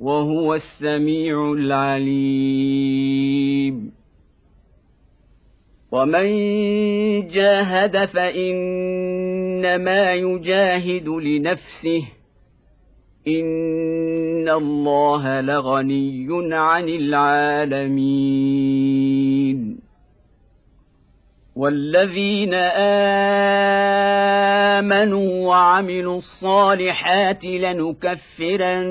وهو السميع العليم. ومن جاهد فإنما يجاهد لنفسه. إن الله لغني عن العالمين. والذين امنوا وعملوا الصالحات لنكفرن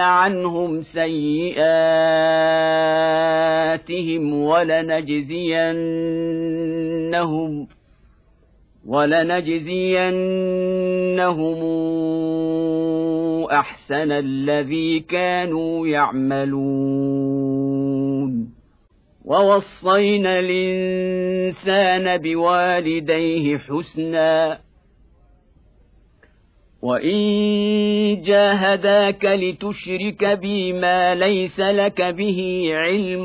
عنهم سيئاتهم ولنجزينهم ولنجزينهم احسن الذي كانوا يعملون ووصينا الإنسان بوالديه حسنا. وإن جاهداك لتشرك بي ما ليس لك به علم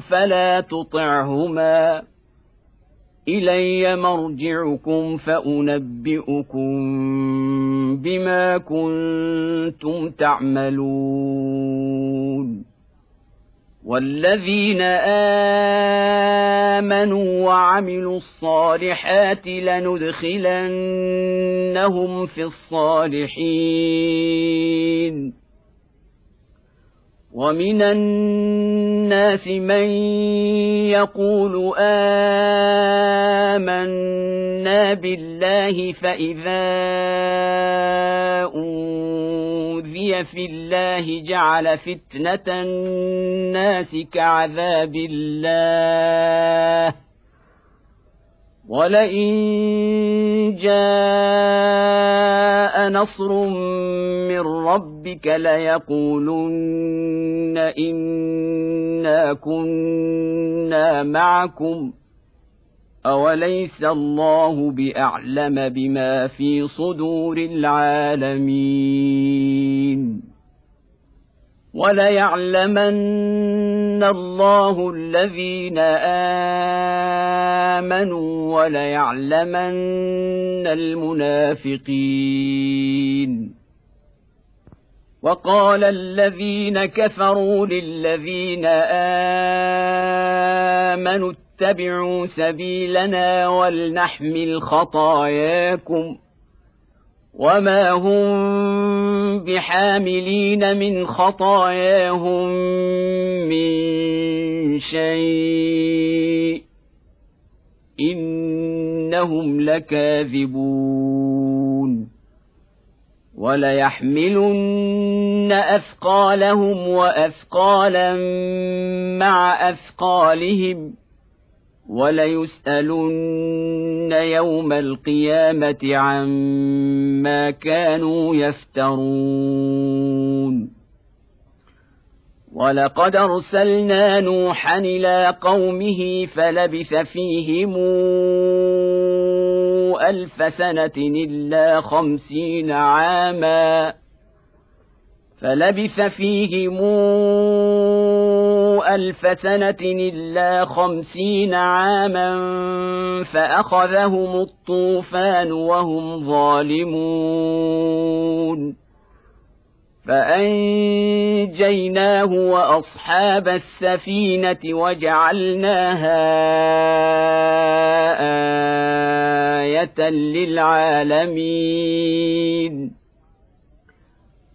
فلا تطعهما. إلي مرجعكم فأنبئكم بما كنتم تعملون. والذين امنوا وعملوا الصالحات لندخلنهم في الصالحين ومن الناس من يقول امنا بالله فاذا اوذي في الله جعل فتنه الناس كعذاب الله ولئن جاء نصر من ربك ليقولن انا كنا معكم اوليس الله باعلم بما في صدور العالمين وليعلمن الله الذين امنوا وليعلمن المنافقين وقال الذين كفروا للذين امنوا اتبعوا سبيلنا ولنحمل خطاياكم وما هم بحاملين من خطاياهم من شيء إنهم لكاذبون وليحملن أثقالهم وأثقالا مع أثقالهم وليسألن يوم القيامة عما كانوا يفترون. ولقد أرسلنا نوحا إلى قومه فلبث فيهم ألف سنة إلا خمسين عاما. فلبث فيهم ألف سنة إلا خمسين عاما فأخذهم الطوفان وهم ظالمون. فأنجيناه وأصحاب السفينة وجعلناها آية للعالمين.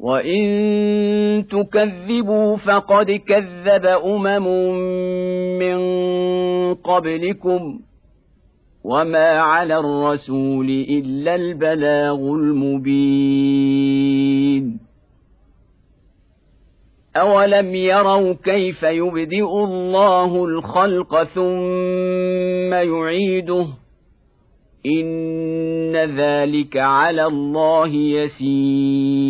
وان تكذبوا فقد كذب امم من قبلكم وما على الرسول الا البلاغ المبين اولم يروا كيف يبدئ الله الخلق ثم يعيده ان ذلك على الله يسير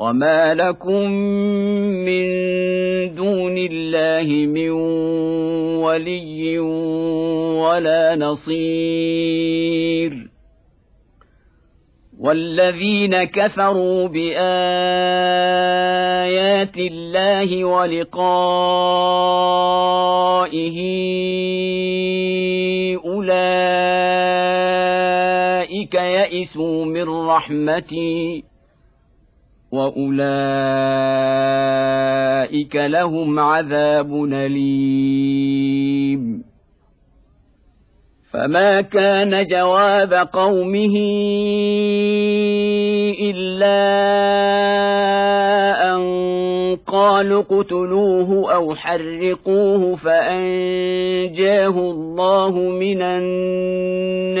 وما لكم من دون الله من ولي ولا نصير والذين كفروا بايات الله ولقائه اولئك يئسوا من رحمتي واولئك لهم عذاب اليم. فما كان جواب قومه الا ان قالوا اقتلوه أو حرقوه فانجاه الله من النار.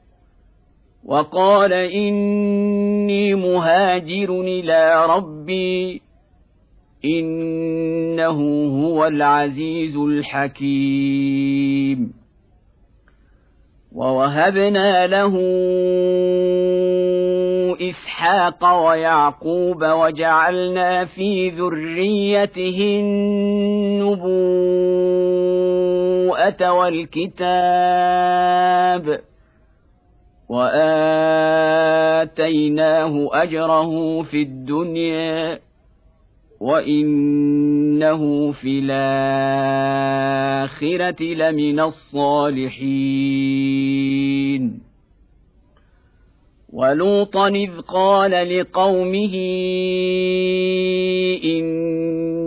وقال إني مهاجر إلى ربي إنه هو العزيز الحكيم. ووهبنا له إسحاق ويعقوب وجعلنا في ذريته النبوءة والكتاب. وآتيناه أجره في الدنيا وإنه في الآخرة لمن الصالحين. ولوطا إذ قال لقومه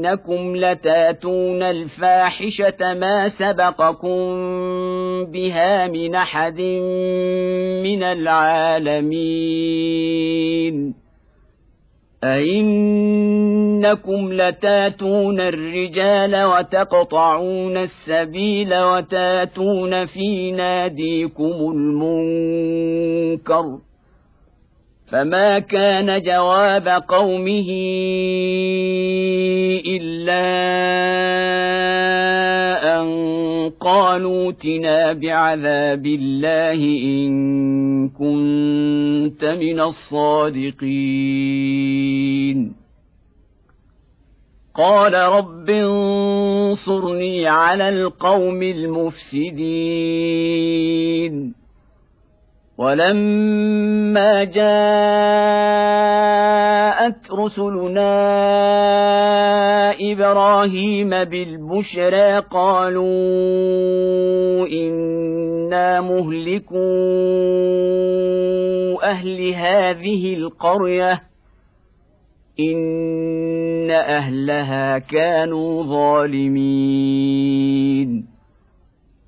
إنكم لتاتون الفاحشة ما سبقكم بها من أحد من العالمين. أئنكم لتاتون الرجال وتقطعون السبيل وتاتون في ناديكم المنكر. فما كان جواب قومه الا ان قالوا اتنا بعذاب الله ان كنت من الصادقين قال رب انصرني على القوم المفسدين ولما جاءت رسلنا إبراهيم بالبشرى قالوا إنا مهلكو أهل هذه القرية إن أهلها كانوا ظالمين.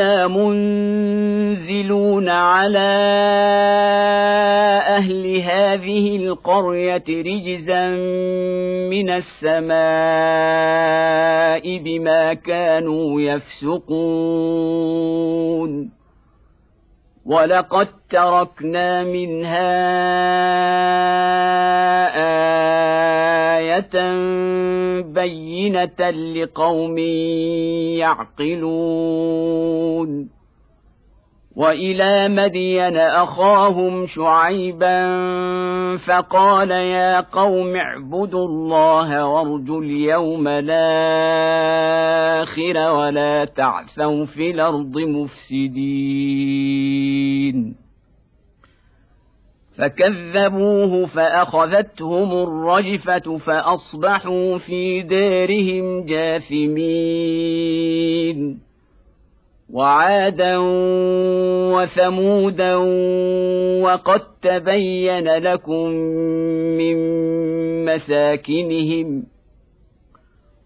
أنا منزلون على أهل هذه القرية رجزا من السماء بما كانوا يفسقون. ولقد تركنا منها آية بينة لقوم يعقلون. وإلى مدين أخاهم شعيبا فقال يا قوم اعبدوا الله وارجوا اليوم الآخر ولا تعثوا في الأرض مفسدين. فكذبوه فأخذتهم الرجفة فأصبحوا في دارهم جاثمين. وعادا وثمودا وقد تبين لكم من مساكنهم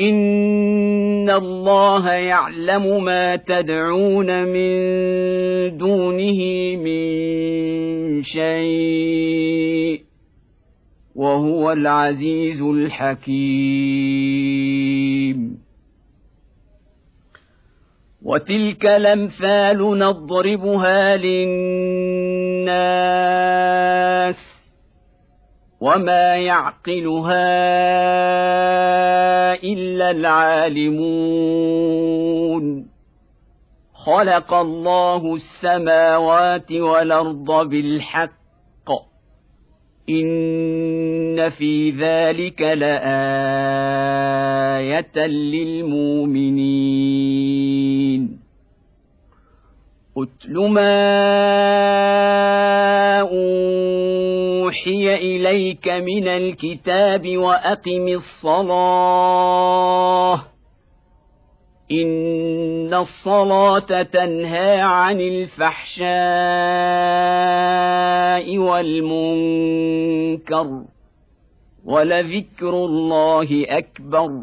ان الله يعلم ما تدعون من دونه من شيء وهو العزيز الحكيم وتلك الامثال نضربها للناس وما يعقلها الا العالمون خلق الله السماوات والارض بالحق ان في ذلك لايه للمؤمنين اتل ما اوحي اليك من الكتاب واقم الصلاه ان الصلاه تنهى عن الفحشاء والمنكر ولذكر الله اكبر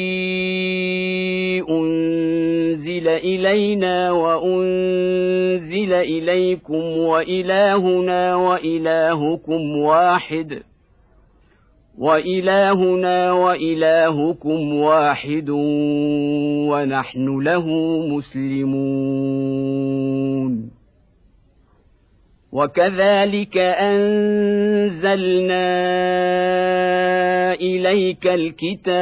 إلينا وأنزل إليكم وإلهنا وإلهكم واحد. وإلهنا وإلهكم واحد ونحن له مسلمون. وكذلك أنزلنا إليك الكتاب.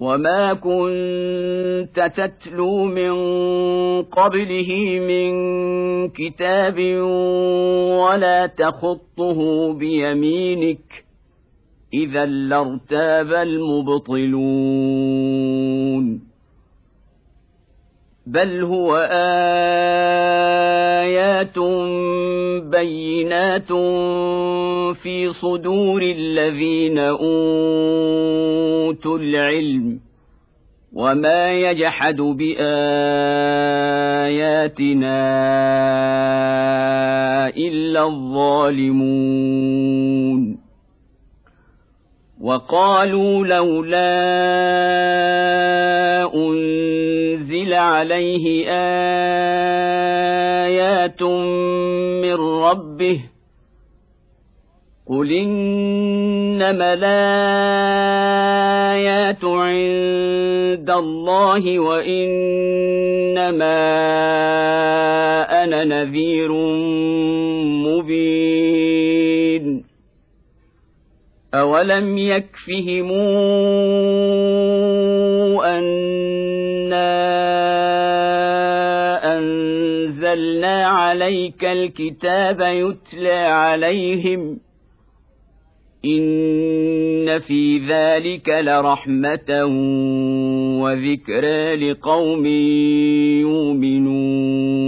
وما كنت تتلو من قبله من كتاب ولا تخطه بيمينك اذا لارتاب المبطلون بل هو ايات بينات في صدور الذين اوتوا العلم وما يجحد باياتنا الا الظالمون وقالوا لولا عليه آيات من ربه قل إنما الآيات عند الله وإنما أنا نذير مبين أولم يكفهم أنا أنزلنا عليك الكتاب يتلى عليهم إن في ذلك لرحمة وذكرى لقوم يؤمنون.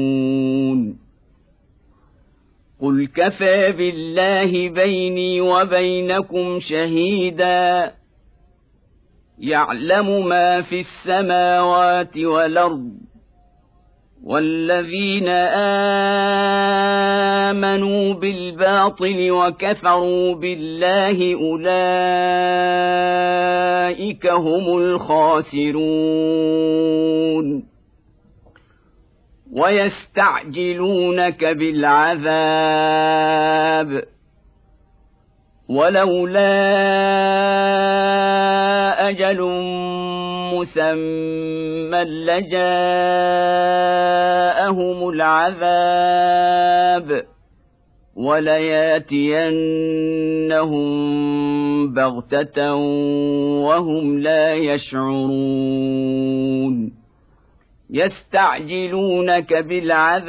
قل كفى بالله بيني وبينكم شهيدا. يعلم ما في السماوات والأرض والذين آمنوا بالباطل وكفروا بالله أولئك هم الخاسرون. ويستعجلونك بالعذاب. ولولا أجل مسمى لجاءهم العذاب ولياتينهم بغتة وهم لا يشعرون يستعجلونك بالعذاب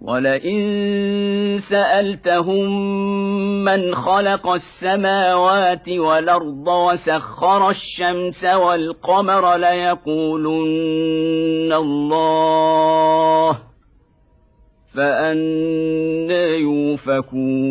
ولئن سألتهم من خلق السماوات والأرض وسخر الشمس والقمر ليقولن الله فانى يوفكون.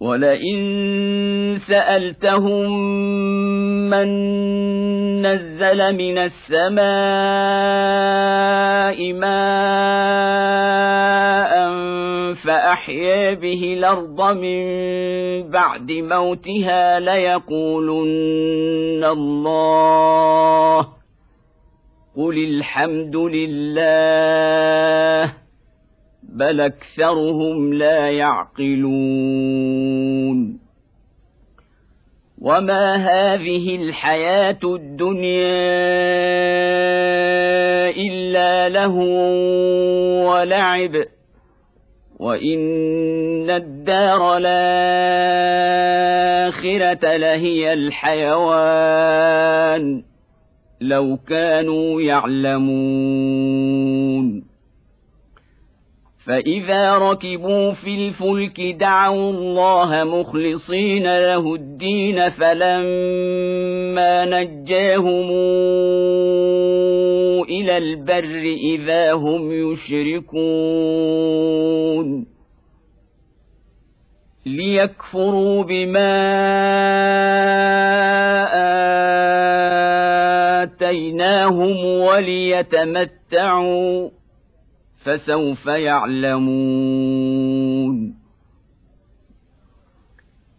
ولئن سألتهم من نزل من السماء ماء فأحيا به الأرض من بعد موتها ليقولن الله قل الحمد لله بل أكثرهم لا يعقلون وما هذه الحياة الدنيا الا له ولعب وان الدار الاخره لهي الحيوان لو كانوا يعلمون فاذا ركبوا في الفلك دعوا الله مخلصين له الدين فلما نجاهم إلى البر اذا هم يشركون ليكفروا بما اتيناهم وليتمتعوا فسوف يعلمون.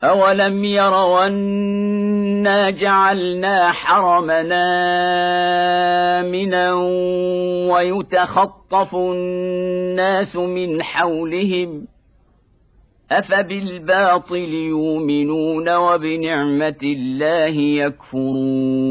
أولم يروا أنا جعلنا حرمنا آمنا ويتخطف الناس من حولهم؟ أفبالباطل يؤمنون وبنعمة الله يكفرون.